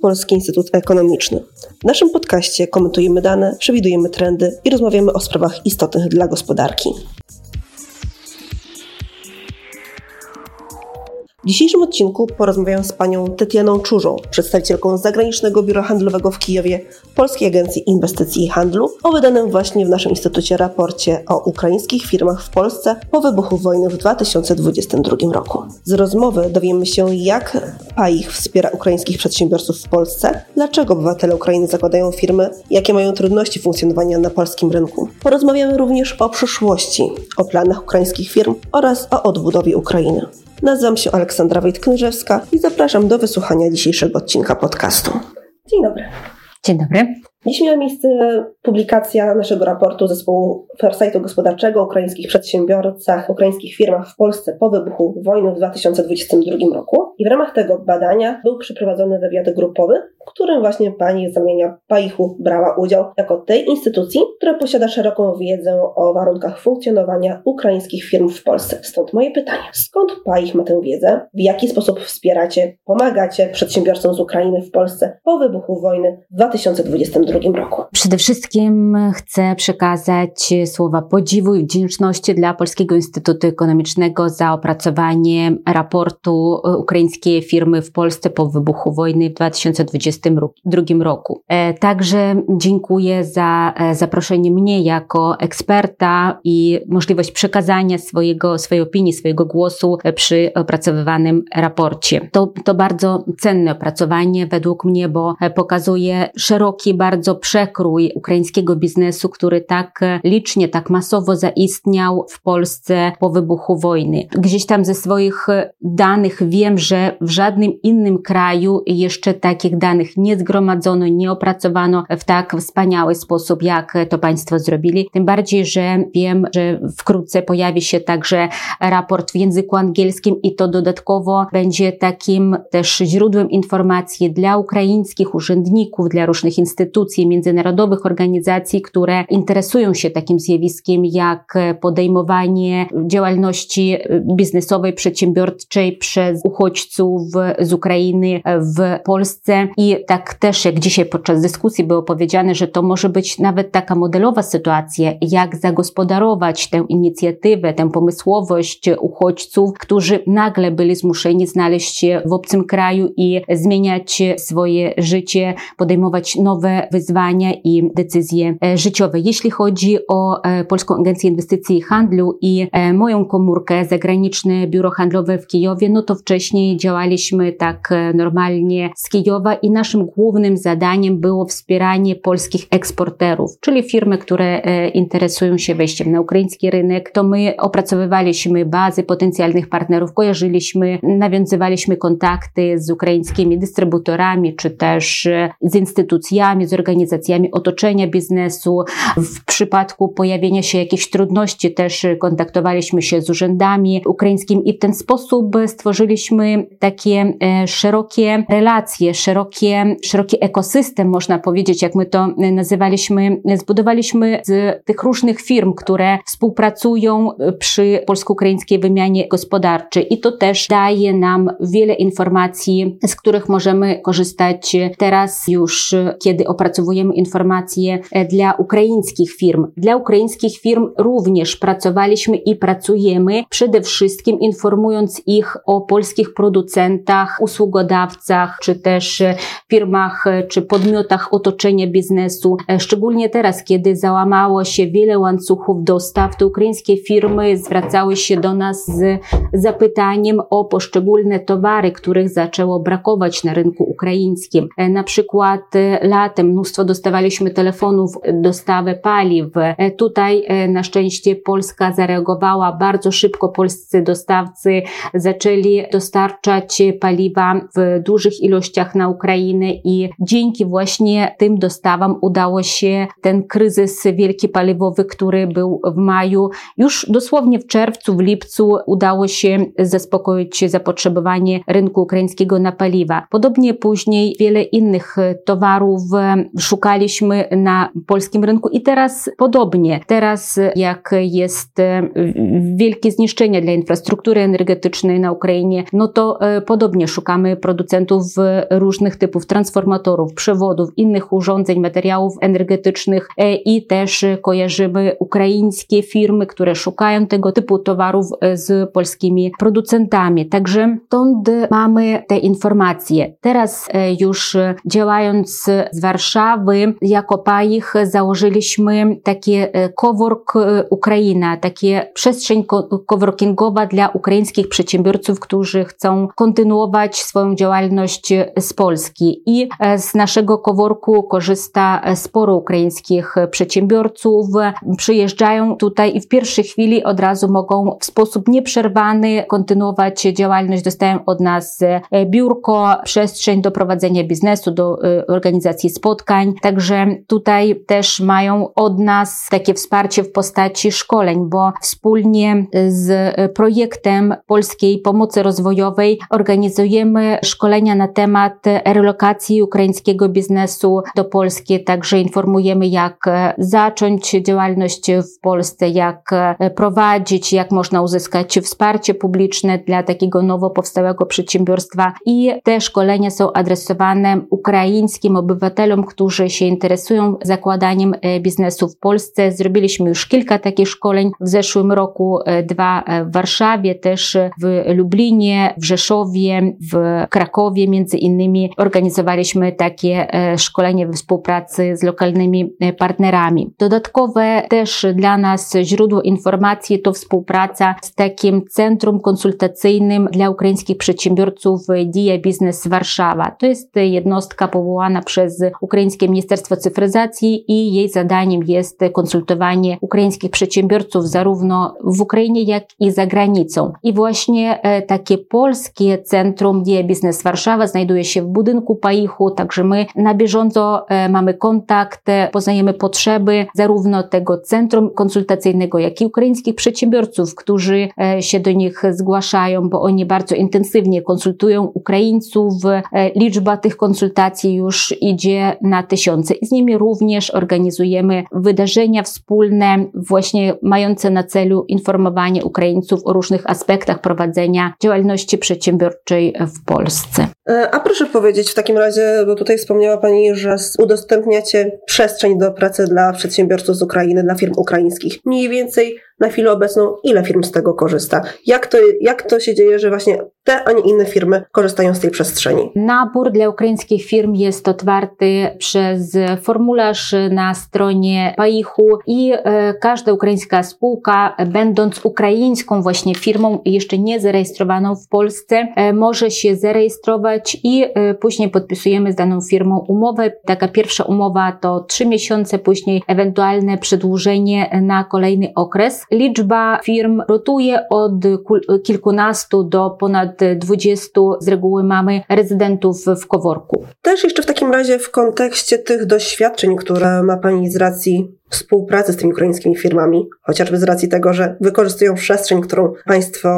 Polski Instytut Ekonomiczny. W naszym podcaście komentujemy dane, przewidujemy trendy i rozmawiamy o sprawach istotnych dla gospodarki. W dzisiejszym odcinku porozmawiam z panią Tetianą Czurzą, przedstawicielką zagranicznego biura handlowego w Kijowie Polskiej Agencji Inwestycji i Handlu, o wydanym właśnie w naszym instytucie raporcie o ukraińskich firmach w Polsce po wybuchu wojny w 2022 roku. Z rozmowy dowiemy się, jak PAIH wspiera ukraińskich przedsiębiorców w Polsce, dlaczego obywatele Ukrainy zakładają firmy, jakie mają trudności funkcjonowania na polskim rynku. Porozmawiamy również o przyszłości, o planach ukraińskich firm oraz o odbudowie Ukrainy. Nazywam się Aleksandra Wojt-Knyżewska i zapraszam do wysłuchania dzisiejszego odcinka podcastu. Dzień dobry. Dzień dobry. Dziś miała miejsce publikacja naszego raportu zespołu Foresightu Gospodarczego o ukraińskich przedsiębiorcach, ukraińskich firmach w Polsce po wybuchu wojny w 2022 roku. I w ramach tego badania był przeprowadzony wywiad grupowy, w którym właśnie pani zamienia Paichu brała udział jako tej instytucji, która posiada szeroką wiedzę o warunkach funkcjonowania ukraińskich firm w Polsce. Stąd moje pytanie. Skąd Paich ma tę wiedzę? W jaki sposób wspieracie, pomagacie przedsiębiorcom z Ukrainy w Polsce po wybuchu wojny w 2022 roku. Przede wszystkim chcę przekazać słowa podziwu i wdzięczności dla Polskiego Instytutu Ekonomicznego za opracowanie raportu Ukraińskie firmy w Polsce po wybuchu wojny w 2022 roku. E, także dziękuję za e, zaproszenie mnie jako eksperta i możliwość przekazania swojego, swojej opinii, swojego głosu przy opracowywanym raporcie. To, to bardzo cenne opracowanie według mnie, bo pokazuje szeroki, bardzo przekrój ukraińskiego biznesu, który tak licznie, tak masowo zaistniał w Polsce po wybuchu wojny. Gdzieś tam ze swoich danych wiem, że w żadnym innym kraju jeszcze takich danych nie zgromadzono, nie opracowano w tak wspaniały sposób, jak to Państwo zrobili. Tym bardziej, że wiem, że wkrótce pojawi się także raport w języku angielskim i to dodatkowo będzie takim też źródłem informacji dla ukraińskich urzędników, dla różnych instytucji, międzynarodowych organizacji, które interesują się takim zjawiskiem jak podejmowanie działalności biznesowej, przedsiębiorczej przez uchodźców z Ukrainy w Polsce. I tak też, jak dzisiaj podczas dyskusji było powiedziane, że to może być nawet taka modelowa sytuacja, jak zagospodarować tę inicjatywę, tę pomysłowość uchodźców, którzy nagle byli zmuszeni znaleźć się w obcym kraju i zmieniać swoje życie, podejmować nowe wyzwania i decyzje e, życiowe. Jeśli chodzi o e, Polską Agencję Inwestycji i Handlu i e, moją komórkę, zagraniczne biuro handlowe w Kijowie, no to wcześniej działaliśmy tak normalnie z Kijowa i naszym głównym zadaniem było wspieranie polskich eksporterów, czyli firmy, które interesują się wejściem na ukraiński rynek. To my opracowywaliśmy bazy potencjalnych partnerów, kojarzyliśmy, nawiązywaliśmy kontakty z ukraińskimi dystrybutorami, czy też z instytucjami, z organizacjami otoczenia biznesu. W przypadku pojawienia się jakichś trudności też kontaktowaliśmy się z urzędami ukraińskimi i w ten sposób stworzyliśmy takie e, szerokie relacje, szerokie, szeroki ekosystem, można powiedzieć, jak my to nazywaliśmy, zbudowaliśmy z tych różnych firm, które współpracują przy polsko-ukraińskiej wymianie gospodarczej i to też daje nam wiele informacji, z których możemy korzystać teraz już, kiedy opracowujemy opracowujemy informacje e, dla ukraińskich firm. Dla ukraińskich firm również pracowaliśmy i pracujemy, przede wszystkim informując ich o polskich producentach, usługodawcach, czy też e, firmach, e, czy podmiotach otoczenia biznesu. Szczególnie teraz, kiedy załamało się wiele łańcuchów dostaw, to ukraińskie firmy zwracały się do nas z zapytaniem o poszczególne towary, których zaczęło brakować na rynku ukraińskim. Na przykład latem mnóstwo dostawaliśmy telefonów, dostawę paliw. E, tutaj e, na szczęście Polska zareagowała bardzo szybko. Polscy dostawcy zaczęli dostarczać paliwa w dużych ilościach na Ukrainę i dzięki właśnie tym dostawom udało się ten kryzys wielki paliwowy, który był w maju, już dosłownie w czerwcu, w lipcu udało się zaspokoić zapotrzebowanie rynku ukraińskiego na paliwa. Podobnie później wiele innych towarów szukaliśmy na polskim rynku i teraz podobnie. Teraz jak jest e, wielkie zniszczenie dla infrastruktury energetycznej na Ukrainie, no to e, podobnie szukamy producentów różnych typów transformatorów, przewodów, innych urządzeń, materiałów energetycznych i też kojarzymy ukraińskie firmy, które szukają tego typu towarów z polskimi producentami. Także stąd mamy te informacje. Teraz już działając z Warszawy, jako PAIH założyliśmy takie Cowork Ukraina, takie przestrzeń coworkingowa dla ukraińskich przedsiębiorców, którzy chcą kontynuować swoją działalność z Polski. I z naszego coworku korzysta sporo ukraińskich przedsiębiorców. Przyjeżdżają tutaj i w pierwszej chwili od razu mogą w sposób nieprzerwany kontynuować działalność. Dostają od nas biurko, przestrzeń do prowadzenia biznesu, do organizacji spotkań. Także tutaj też mają od nas takie wsparcie w postaci szkoleń, bo wspólnie z projektem Polskiej Pomocy Rozwojowej organizujemy szkolenia na temat relokacji ukraińskiego biznesu do Polski. Także informujemy, jak zacząć działalność w Polsce, jak prowadzić, jak można uzyskać wsparcie publiczne dla takiego nowo powstałego przedsiębiorstwa. I te szkolenia są adresowane ukraińskim obywatelom, którzy się interesują zakładaniem biznesu w Polsce. Zrobiliśmy już kilka takich szkoleń w zeszłym roku, dwa w Warszawie, też w Lublinie, w Rzeszowie, w Krakowie między innymi organizowaliśmy takie e, szkolenie we współpracy z lokalnymi e, partnerami. Dodatkowe też dla nas źródło informacji to współpraca z takim centrum konsultacyjnym dla ukraińskich przedsiębiorców DIA Business Warszawa. To jest jednostka powołana przez Ukraińskie Ministerstwo Cyfryzacji i jej zadaniem jest konsultowanie ukraińskich przedsiębiorców zarówno w Ukrainie, jak i za granicą. I właśnie e, takie polskie centrum DIA Business Warszawa znajduje się w budynku Paichu, także my na bieżąco e, mamy kontakt, e, poznajemy potrzeby zarówno tego centrum konsultacyjnego, jak i ukraińskich przedsiębiorców, którzy się do nich zgłaszają, bo oni bardzo intensywnie konsultują Ukraińców. Liczba tych konsultacji już idzie na tysiące i z nimi również organizujemy wydarzenia wspólne, właśnie mające na celu informowanie Ukraińców o różnych aspektach prowadzenia działalności przedsiębiorczej w Polsce. E, a proszę powiedzieć w takim razie, bo tutaj wspomniała Pani, że udostępniacie przestrzeń do pracy dla przedsiębiorców z Ukrainy, dla firm ukraińskich. Mniej więcej na chwilę obecną, ile firm z tego korzysta? Jak to, jak to się dzieje, że właśnie te, a nie inne firmy korzystają z tej przestrzeni? Nabór dla ukraińskich firm jest otwarty przez formularz na stronie Paichu i e, każda ukraińska spółka, będąc ukraińską właśnie firmą, jeszcze nie zarejestrowaną w Polsce, e, może się zarejestrować i e, później podpisujemy z daną firmą umowę. Taka pierwsza umowa to trzy miesiące, później ewentualne przedłużenie na kolejny okres liczba firm rotuje od kilkunastu do ponad dwudziestu. Z reguły mamy rezydentów w Koworku. Też jeszcze w takim razie w kontekście tych doświadczeń, które ma Pani z racji współpracy z tymi ukraińskimi firmami, chociażby z racji tego, że wykorzystują przestrzeń, którą państwo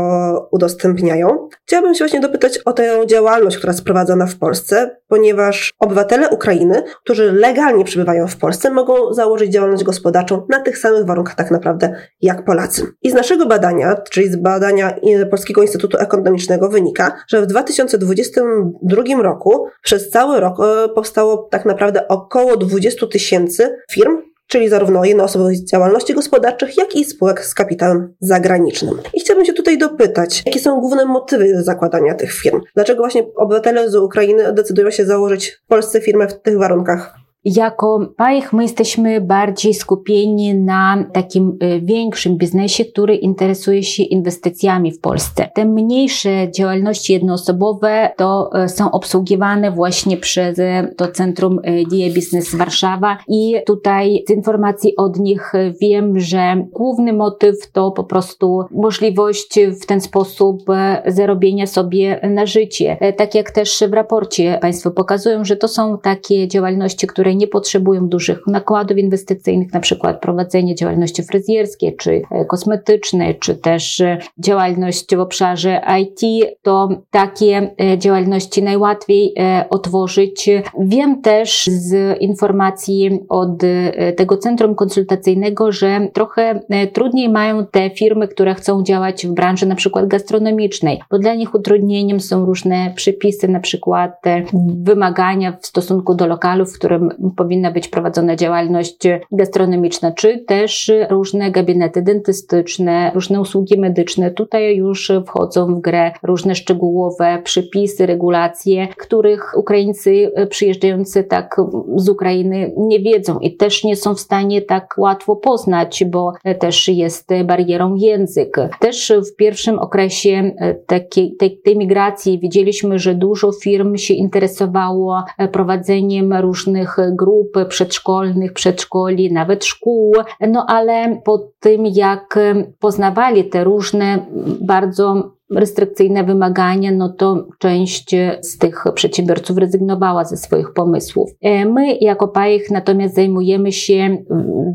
udostępniają. Chciałabym się właśnie dopytać o tę działalność, która jest prowadzona w Polsce, ponieważ obywatele Ukrainy, którzy legalnie przebywają w Polsce, mogą założyć działalność gospodarczą na tych samych warunkach tak naprawdę jak Polacy. I z naszego badania, czyli z badania Polskiego Instytutu Ekonomicznego wynika, że w 2022 roku przez cały rok e, powstało tak naprawdę około 20 tysięcy firm, czyli zarówno jednoosobowych działalności gospodarczych, jak i spółek z kapitałem zagranicznym. I chciałabym się tutaj dopytać, jakie są główne motywy zakładania tych firm? Dlaczego właśnie obywatele z Ukrainy decydują się założyć w Polsce firmę w tych warunkach? Jako PAIH my jesteśmy bardziej skupieni na takim y, większym biznesie, który interesuje się inwestycjami w Polsce. Te mniejsze działalności jednoosobowe to y, są obsługiwane właśnie przez y, to Centrum DIE Business Warszawa i tutaj z informacji od nich wiem, że główny motyw to po prostu możliwość w ten sposób zarobienia sobie na życie. Tak jak też w raporcie Państwo pokazują, że to są takie działalności, które które nie potrzebują dużych nakładów inwestycyjnych, na przykład prowadzenie działalności fryzjerskiej, czy kosmetycznej, czy też działalność w obszarze IT, to takie działalności najłatwiej otworzyć. Wiem też z informacji od tego centrum konsultacyjnego, że trochę trudniej mają te firmy, które chcą działać w branży na przykład gastronomicznej, bo dla nich utrudnieniem są różne przepisy, na przykład wymagania w stosunku do lokalu, w którym powinna być prowadzona działalność gastronomiczna, czy też różne gabinety dentystyczne, różne usługi medyczne. Tutaj już wchodzą w grę różne szczegółowe przepisy, regulacje, których Ukraińcy przyjeżdżający tak z Ukrainy nie wiedzą i też nie są w stanie tak łatwo poznać, bo też jest barierą język. Też w pierwszym okresie takiej, tej, tej migracji widzieliśmy, że dużo firm się interesowało prowadzeniem różnych grup przedszkolnych, przedszkoli, nawet szkół, no ale po tym jak poznawali te różne bardzo restrykcyjne wymagania, no to część z tych przedsiębiorców rezygnowała ze swoich pomysłów. E, my jako PAIH natomiast zajmujemy się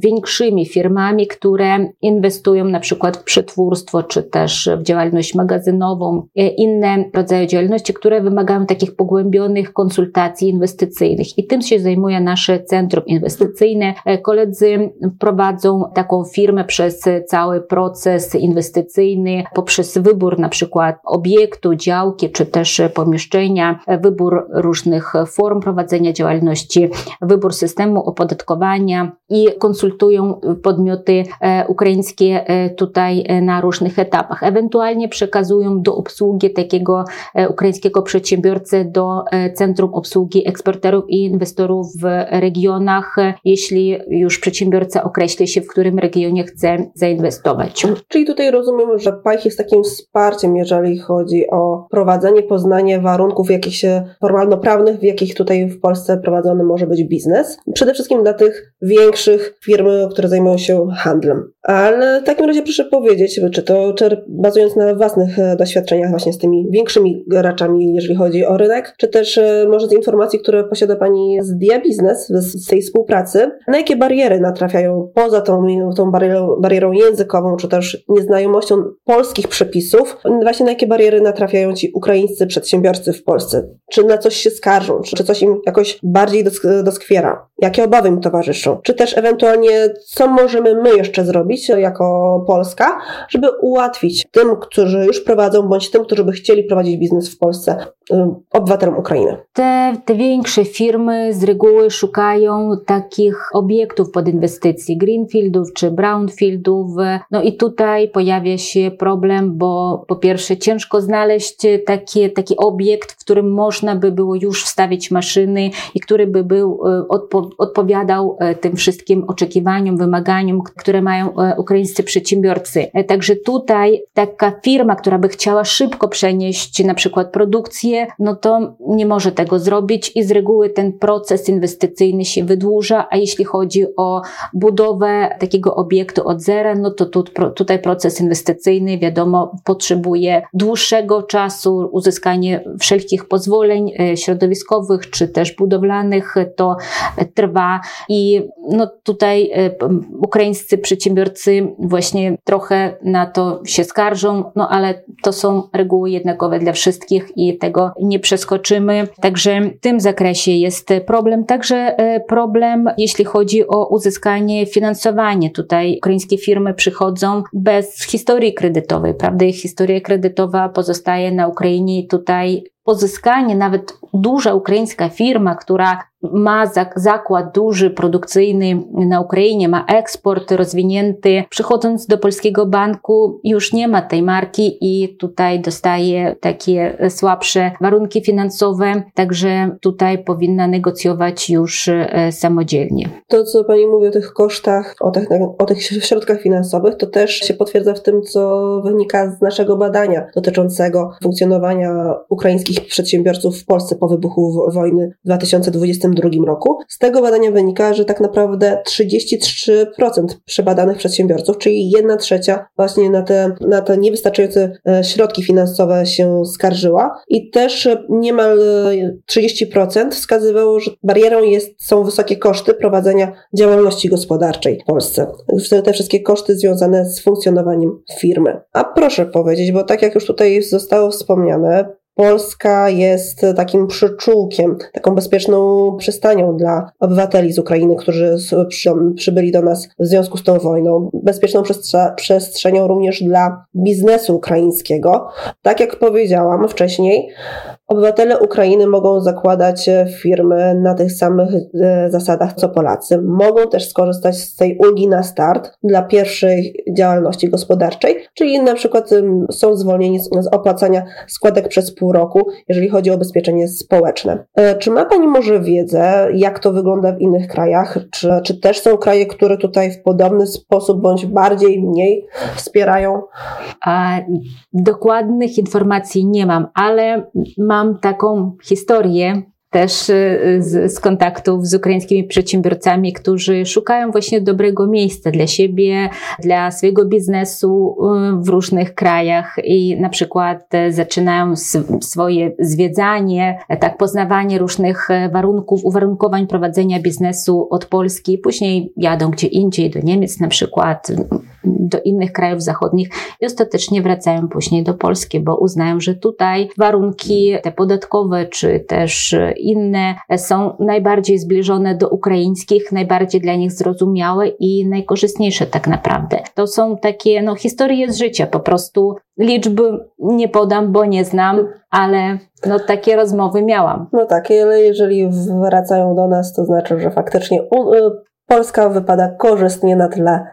większymi firmami, które inwestują na przykład w przetwórstwo, czy też w działalność magazynową, e, inne rodzaje działalności, które wymagają takich pogłębionych konsultacji inwestycyjnych. I tym się zajmuje nasze centrum inwestycyjne. E, koledzy prowadzą taką firmę przez cały proces inwestycyjny, poprzez wybór na przykład przykład obiektu, działki czy też pomieszczenia, wybór różnych form prowadzenia działalności, wybór systemu opodatkowania i konsultują podmioty e, ukraińskie e, tutaj e, na różnych etapach. Ewentualnie przekazują do obsługi takiego ukraińskiego przedsiębiorcy do Centrum Obsługi Eksporterów i Inwestorów w regionach, jeśli już przedsiębiorca określi się, w którym regionie chce zainwestować. Czyli tutaj rozumiem, że PAIH jest takim wsparciem jeżeli chodzi o prowadzenie, poznanie warunków jakichś formalno-prawnych, w jakich tutaj w Polsce prowadzony może być biznes. Przede wszystkim dla tych większych firm, które zajmują się handlem. Ale w takim razie proszę powiedzieć, czy to czy bazując na własnych e, doświadczeniach właśnie z tymi większymi graczami, jeżeli chodzi o rynek, czy też e, może z informacji, które posiada Pani z Dia z tej współpracy, na jakie bariery natrafiają poza tą, tą barierą, barierą językową, czy też nieznajomością polskich przepisów, właśnie na jakie bariery natrafiają ci ukraińscy przedsiębiorcy w Polsce? Czy na coś się skarżą? Czy coś im jakoś bardziej doskwiera? Jakie obawy im towarzyszą? Czy też ewentualnie, co możemy my jeszcze zrobić jako Polska, żeby ułatwić tym, którzy już prowadzą, bądź tym, którzy by chcieli prowadzić biznes w Polsce, obywatelom Ukrainy? Te, te większe firmy z reguły szukają takich obiektów pod inwestycje, greenfieldów czy brownfieldów. No i tutaj pojawia się problem, bo po pierwsze ciężko znaleźć taki, taki obiekt, w którym można by było już wstawić maszyny i który by był, e, odpo, odpowiadał e, tym wszystkim oczekiwaniom, wymaganiom, które mają e, ukraińscy przedsiębiorcy. Także tutaj taka firma, która by chciała szybko przenieść na przykład produkcję, no to nie może tego zrobić i z reguły ten proces inwestycyjny się wydłuża, a jeśli chodzi o budowę takiego obiektu od zera, no to tu, tutaj proces inwestycyjny, wiadomo, potrzebuje dłuższego czasu, uzyskanie wszelkich pozwoleń e, środowiskowych czy też budowlanych, to trwa i no tutaj e, ukraińscy przedsiębiorcy właśnie trochę na to się skarżą, no ale to są reguły jednakowe dla wszystkich i tego nie przeskoczymy. Także w tym zakresie jest problem. Także e, problem, jeśli chodzi o uzyskanie finansowania. Tutaj ukraińskie firmy przychodzą bez historii kredytowej, prawda? Ich historia kredytowa pozostaje na Ukrainie i tutaj pozyskanie nawet duża ukraińska firma, która ma zakład duży, produkcyjny na Ukrainie, ma eksport rozwinięty. Przychodząc do polskiego banku, już nie ma tej marki i tutaj dostaje takie słabsze warunki finansowe, także tutaj powinna negocjować już e, samodzielnie. To, co Pani mówi o tych kosztach, o tych, o tych środkach finansowych, to też się potwierdza w tym, co wynika z naszego badania dotyczącego funkcjonowania ukraińskich polskich przedsiębiorców w Polsce po wybuchu wojny w 2022 roku. Z tego badania wynika, że tak naprawdę 33% przebadanych przedsiębiorców, czyli 1 trzecia właśnie na te, na te niewystarczające e, środki finansowe się skarżyła i też niemal 30% wskazywało, że barierą jest, są wysokie koszty prowadzenia działalności gospodarczej w Polsce. Te wszystkie koszty związane z funkcjonowaniem firmy. A proszę powiedzieć, bo tak jak już tutaj zostało wspomniane, Polska jest takim przyczółkiem, taką bezpieczną przystanią dla obywateli z Ukrainy, którzy przybyli do nas w związku z tą wojną. Bezpieczną przestrzenią również dla biznesu ukraińskiego. Tak jak powiedziałam wcześniej, obywatele Ukrainy mogą zakładać firmy na tych samych e, zasadach co Polacy. Mogą też skorzystać z tej ulgi na start dla pierwszej działalności gospodarczej, czyli na przykład są zwolnieni z opłacania składek przez pół pół roku, jeżeli chodzi o ubezpieczenie społeczne. E, czy ma Pani może wiedzę, jak to wygląda w innych krajach? Czy, czy też są kraje, które tutaj w podobny sposób bądź bardziej, mniej wspierają? A, dokładnych informacji nie mam, ale mam taką historię też y, z, z, kontaktów z ukraińskimi przedsiębiorcami, którzy szukają właśnie dobrego miejsca dla siebie, dla swojego biznesu y, w różnych krajach i na przykład e, zaczynają swoje zwiedzanie, tak poznawanie różnych warunków, uwarunkowań prowadzenia biznesu od Polski, później jadą gdzie indziej, do Niemiec na przykład, do innych krajów zachodnich i ostatecznie wracają później do Polski, bo uznają, że tutaj warunki te podatkowe, czy też inne są najbardziej zbliżone do ukraińskich, najbardziej dla nich zrozumiałe i najkorzystniejsze tak naprawdę. To są takie no, historie z życia, po prostu liczby nie podam, bo nie znam, ale no, takie rozmowy miałam. No tak, ale jeżeli wracają do nas, to znaczy, że faktycznie Polska wypada korzystnie na tle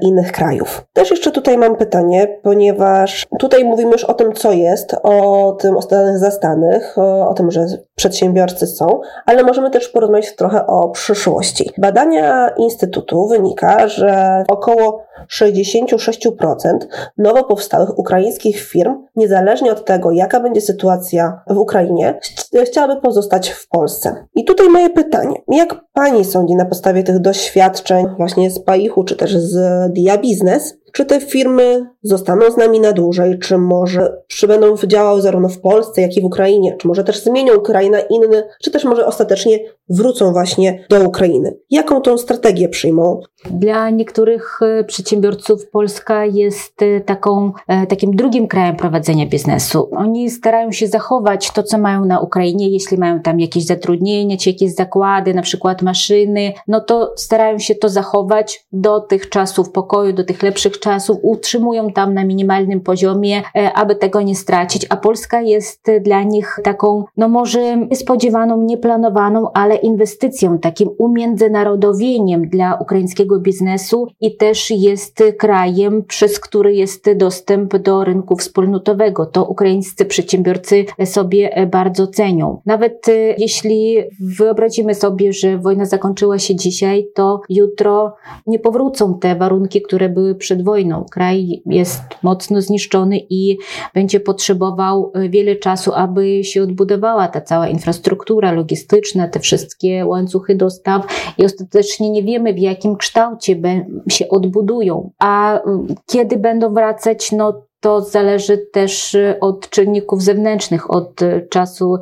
innych krajów. Też jeszcze tutaj mam pytanie, ponieważ tutaj mówimy już o tym, co jest, o tym o stanach zastanych, o, tym, że przedsiębiorcy są, ale możemy też porozmawiać trochę o przyszłości. Badania Instytutu wynika, że około 66% nowo powstałych ukraińskich firm, niezależnie od tego, jaka będzie sytuacja w Ukrainie, chciałaby pozostać w Polsce. I tutaj moje pytanie, jak Pani sądzi na podstawie tych doświadczeń właśnie z Paichu, czy też z Dia Business, czy te firmy zostaną z nami na dłużej, czy może przybędą działały zarówno w Polsce, jak i w Ukrainie, czy może też zmienią kraj na inny, czy też może ostatecznie wrócą właśnie do Ukrainy. Jaką tą strategię przyjmą? Dla niektórych e, przedsiębiorców Polska jest e, taką, e, takim drugim krajem prowadzenia biznesu. Oni starają się zachować to, co mają na Ukrainie, jeśli mają tam jakieś zatrudnienie, czy jakieś zakłady, na przykład maszyny, no to starają się to zachować do tych czasów pokoju, do tych lepszych czasów, utrzymują tam na minimalnym poziomie, aby tego nie stracić, a Polska jest dla nich taką, no może niespodziewaną, nieplanowaną, ale inwestycją, takim umiędzynarodowieniem dla ukraińskiego biznesu i też jest krajem, przez który jest dostęp do rynku wspólnotowego. To ukraińscy przedsiębiorcy sobie bardzo cenią. Nawet e, jeśli wyobrazimy sobie, że wojna zakończyła się dzisiaj, to jutro nie powrócą te warunki, które były przed wojną. Kraj jest mocno zniszczony i będzie potrzebował e, wiele czasu, aby się odbudowała ta cała infrastruktura logistyczna, te wszystkie wszystkie łańcuchy dostaw i ostatecznie nie wiemy, w jakim kształcie się odbudują. A y, kiedy będą wracać, no to zależy też y, od czynników zewnętrznych, od y, czasu,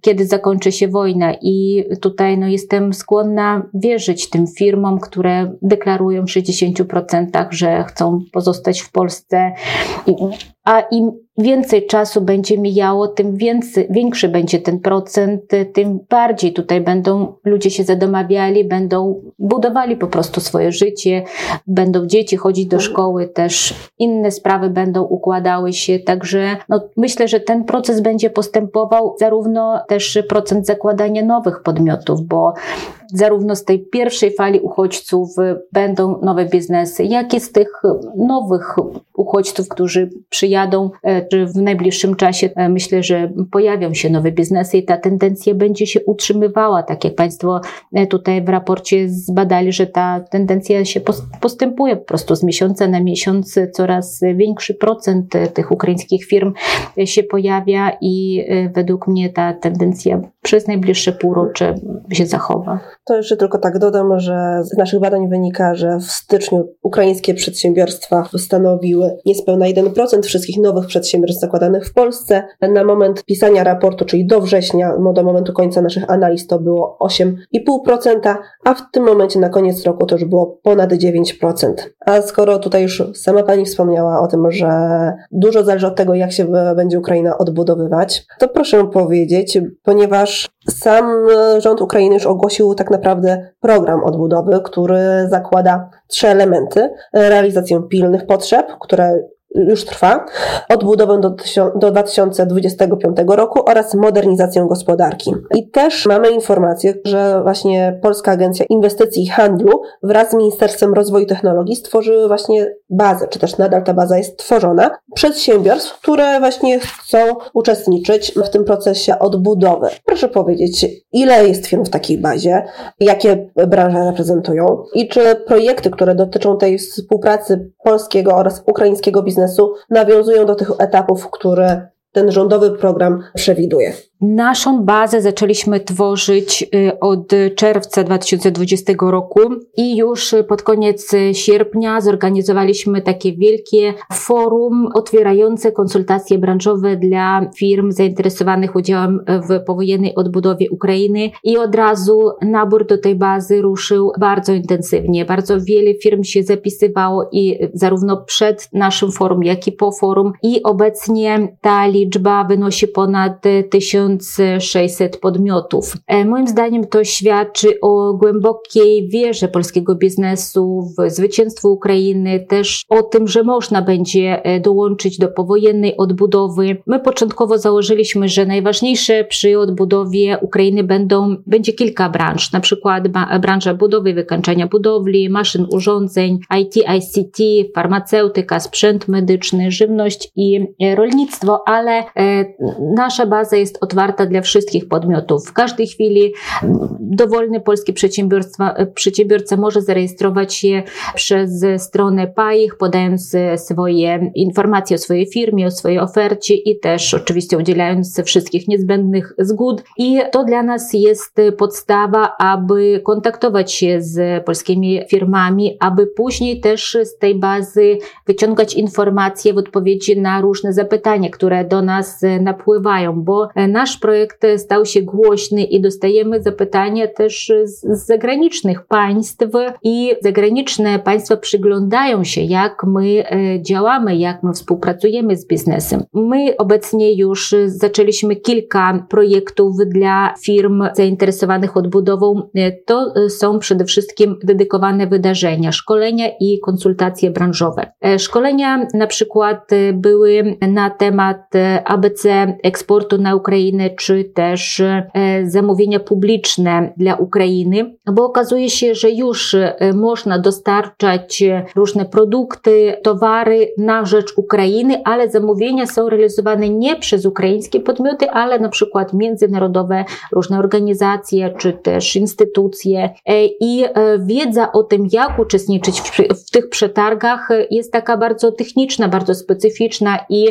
kiedy zakończy się wojna. I tutaj no, jestem skłonna wierzyć tym firmom, które deklarują w 60%, że chcą pozostać w Polsce. A im więcej czasu będzie mijało, tym więcej, większy będzie ten procent, tym bardziej tutaj będą ludzie się zadomawiali, będą budowali po prostu swoje życie, będą dzieci chodzić do szkoły, też inne sprawy będą układały się, także no, myślę, że ten proces będzie postępował, zarówno też procent zakładania nowych podmiotów, bo zarówno z tej pierwszej fali uchodźców będą nowe biznesy, jak i z tych nowych uchodźców, którzy przyjadą czy w najbliższym czasie. Myślę, że pojawią się nowe biznesy i ta tendencja będzie się utrzymywała, tak jak Państwo tutaj w raporcie zbadali, że ta tendencja się postępuje po prostu z miesiąca na miesiąc coraz większy procent tych ukraińskich firm się pojawia i y, według mnie ta tendencja przez najbliższe półrocze się zachowa. To jeszcze tylko tak dodam, że z naszych badań wynika, że w styczniu ukraińskie przedsiębiorstwa stanowiły niespełna 1% wszystkich nowych przedsiębiorstw zakładanych w Polsce. Na moment pisania raportu, czyli do września, no do momentu końca naszych analiz to było 8,5%, a w tym momencie na koniec roku to już było ponad 9%. A skoro tutaj już sama Pani wspomniała o tym, że dużo zależy od tego, jak się będzie Ukraina odbudowywać, to proszę powiedzieć, ponieważ sam rząd Ukrainy już ogłosił tak naprawdę program odbudowy, który zakłada trzy elementy. Realizację pilnych potrzeb, które już trwa, odbudowę do, do 2025 roku oraz modernizację gospodarki. I też mamy informację, że właśnie Polska Agencja Inwestycji i Handlu wraz z Ministerstwem Rozwoju Technologii stworzyły właśnie bazę, czy też nadal ta baza jest tworzona, przedsiębiorstw, które właśnie chcą uczestniczyć w tym procesie odbudowy. Proszę powiedzieć, ile jest firm w takiej bazie, jakie branże reprezentują i czy projekty, które dotyczą tej współpracy polskiego oraz ukraińskiego biznesu biznesu nawiązują do tych etapów, które ten rządowy program przewiduje. Naszą bazę zaczęliśmy tworzyć y, od czerwca 2020 roku i już pod koniec sierpnia zorganizowaliśmy takie wielkie forum otwierające konsultacje branżowe dla firm zainteresowanych udziałem w powojennej odbudowie Ukrainy i od razu nabór do tej bazy ruszył bardzo intensywnie. Bardzo wiele firm się zapisywało i zarówno przed naszym forum, jak i po forum i obecnie ta liczba wynosi ponad tysiąc 1600 podmiotów. E, moim zdaniem to świadczy o głębokiej wierze polskiego biznesu w zwycięstwo Ukrainy, też o tym, że można będzie e, dołączyć do powojennej odbudowy. My początkowo założyliśmy, że najważniejsze przy odbudowie Ukrainy będą, będzie kilka branż, na przykład branża budowy, wykańczania budowli, maszyn, urządzeń, IT, ICT, farmaceutyka, sprzęt medyczny, żywność i e, rolnictwo, ale nasza baza jest otwarta otwarta dla wszystkich podmiotów. W każdej chwili dowolny polski przedsiębiorca, przedsiębiorca może zarejestrować się przez stronę PAIH, podając swoje informacje o swojej firmie, o swojej ofercie i też oczywiście udzielając wszystkich niezbędnych zgód. I to dla nas jest podstawa, aby kontaktować się z polskimi firmami, aby później też z tej bazy wyciągać informacje w odpowiedzi na różne zapytania, które do nas napływają, bo nasz nasz projekt stał się głośny i dostajemy zapytania też z zagranicznych państw i zagraniczne państwa przyglądają się, jak my e, działamy, jak my współpracujemy z biznesem. My obecnie już zaczęliśmy kilka projektów dla firm zainteresowanych odbudową. E, to są przede wszystkim dedykowane wydarzenia, szkolenia i konsultacje branżowe. E, szkolenia na przykład były na temat ABC eksportu na Ukrainę czy też e, zamówienia publiczne dla Ukrainy, bo okazuje się, że już e, można dostarczać różne produkty, towary na rzecz Ukrainy, ale zamówienia są realizowane nie przez ukraińskie podmioty, ale na przykład międzynarodowe, różne organizacje czy też instytucje. E, I wiedza o tym, jak uczestniczyć w, w tych przetargach, jest taka bardzo techniczna, bardzo specyficzna i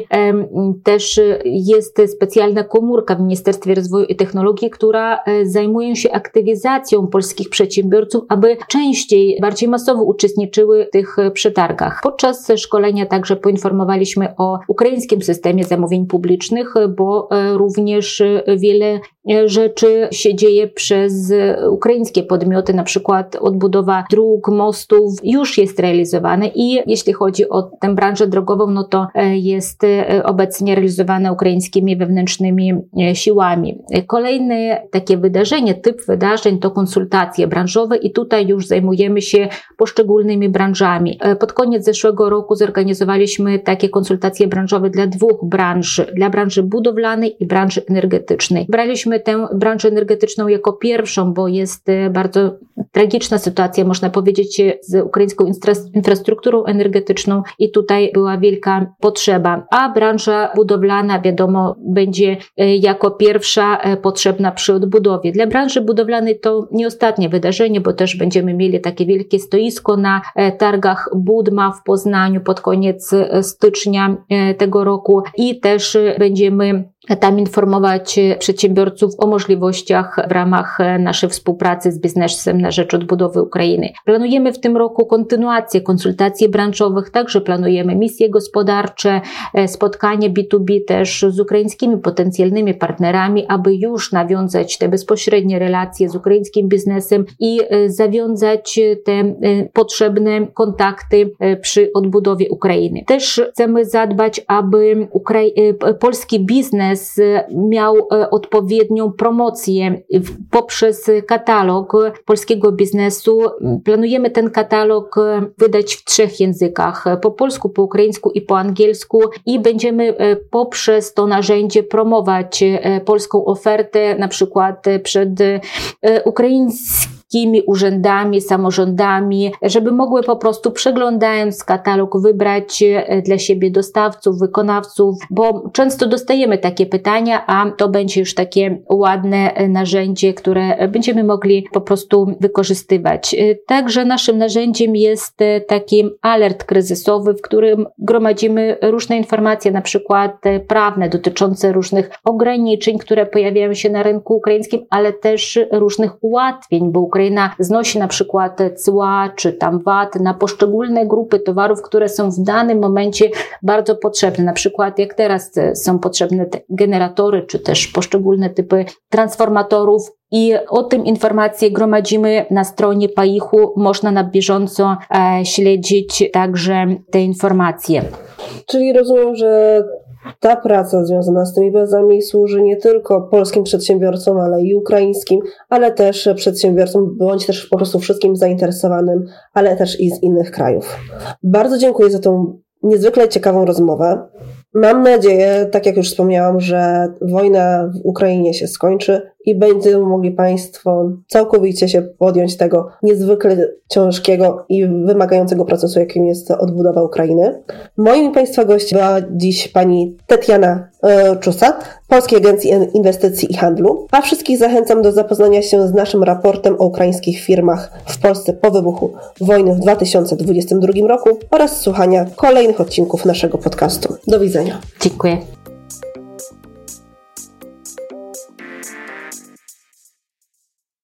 też jest specjalna komórka w Ministerstwie Rozwoju i Technologii, która e, zajmuje się aktywizacją polskich przedsiębiorców, aby częściej, bardziej masowo uczestniczyły w tych e, przetargach. Podczas szkolenia także poinformowaliśmy o ukraińskim systemie zamówień publicznych, bo e, również wiele rzeczy się dzieje przez ukraińskie podmioty, na przykład odbudowa dróg, mostów już jest realizowane i jeśli chodzi o tę branżę drogową, no to jest obecnie realizowana ukraińskimi wewnętrznymi siłami. Kolejne takie wydarzenie, typ wydarzeń to konsultacje branżowe i tutaj już zajmujemy się poszczególnymi branżami. Pod koniec zeszłego roku zorganizowaliśmy takie konsultacje branżowe dla dwóch branż, dla branży budowlanej i branży energetycznej. Braliśmy tę branżę energetyczną jako pierwszą, bo jest bardzo tragiczna sytuacja, można powiedzieć, z ukraińską infrastrukturą energetyczną i tutaj była wielka potrzeba. A branża budowlana, wiadomo, będzie e, jako pierwsza e, potrzebna przy odbudowie. Dla branży budowlanej to nie ostatnie wydarzenie, bo też będziemy mieli takie wielkie stoisko na e, targach Budma w Poznaniu pod koniec stycznia tego roku i też będziemy tam informować przedsiębiorców o możliwościach w ramach naszej współpracy z biznesem na rzecz odbudowy Ukrainy. Planujemy w tym roku kontynuację konsultacji branżowych, także planujemy misje gospodarcze, e, spotkanie B2B też z ukraińskimi potencjalnymi partnerami, aby już nawiązać te bezpośrednie relacje z ukraińskim biznesem i e, zawiązać te e, potrzebne kontakty przy odbudowie Ukrainy. Też chcemy zadbać, aby Ukrai- polski biznes biznes miał e, odpowiednią promocję poprzez katalog polskiego biznesu. Planujemy ten katalog e, wydać w trzech językach: po polsku, po ukraińsku i po angielsku, i będziemy e, poprzez to narzędzie promować polską ofertę, na przykład przed ukraińskim wszystkimi urzędami, samorządami, żeby mogły po prostu przeglądając katalog wybrać e, dla siebie dostawców, wykonawców, bo często dostajemy takie pytania, a to będzie już takie ładne e, narzędzie, które będziemy mogli po prostu wykorzystywać. E, także naszym narzędziem jest taki alert kryzysowy, w którym gromadzimy różne informacje, na przykład prawne dotyczące różnych ograniczeń, które pojawiają się na rynku ukraińskim, ale też różnych ułatwień, bo Ukraina znosi na przykład cła czy tam VAT na poszczególne grupy towarów, które są w danym momencie bardzo potrzebne. Na przykład jak teraz są potrzebne generatory czy też poszczególne typy transformatorów, i o tym informacje gromadzimy na stronie Paichu. Można na bieżąco e, śledzić także te informacje. Czyli rozumiem, że ta praca związana z tymi bazami służy nie tylko polskim przedsiębiorcom, ale i ukraińskim, ale też przedsiębiorcom, bądź też po prostu wszystkim zainteresowanym, ale też i z innych krajów. Bardzo dziękuję za tą niezwykle ciekawą rozmowę. Mam nadzieję, tak jak już wspomniałam, że wojna w Ukrainie się skończy i będziemy mogli Państwo całkowicie się podjąć tego niezwykle ciężkiego i wymagającego procesu, jakim jest odbudowa Ukrainy. Moim Państwa gościem była dziś pani Tetiana e, Czusa, Polskiej Agencji Inwestycji i Handlu, a wszystkich zachęcam do zapoznania się z naszym raportem o ukraińskich firmach w Polsce po wybuchu wojny w 2022 roku oraz słuchania kolejnych odcinków naszego podcastu. Do widzenia. Dziękuję.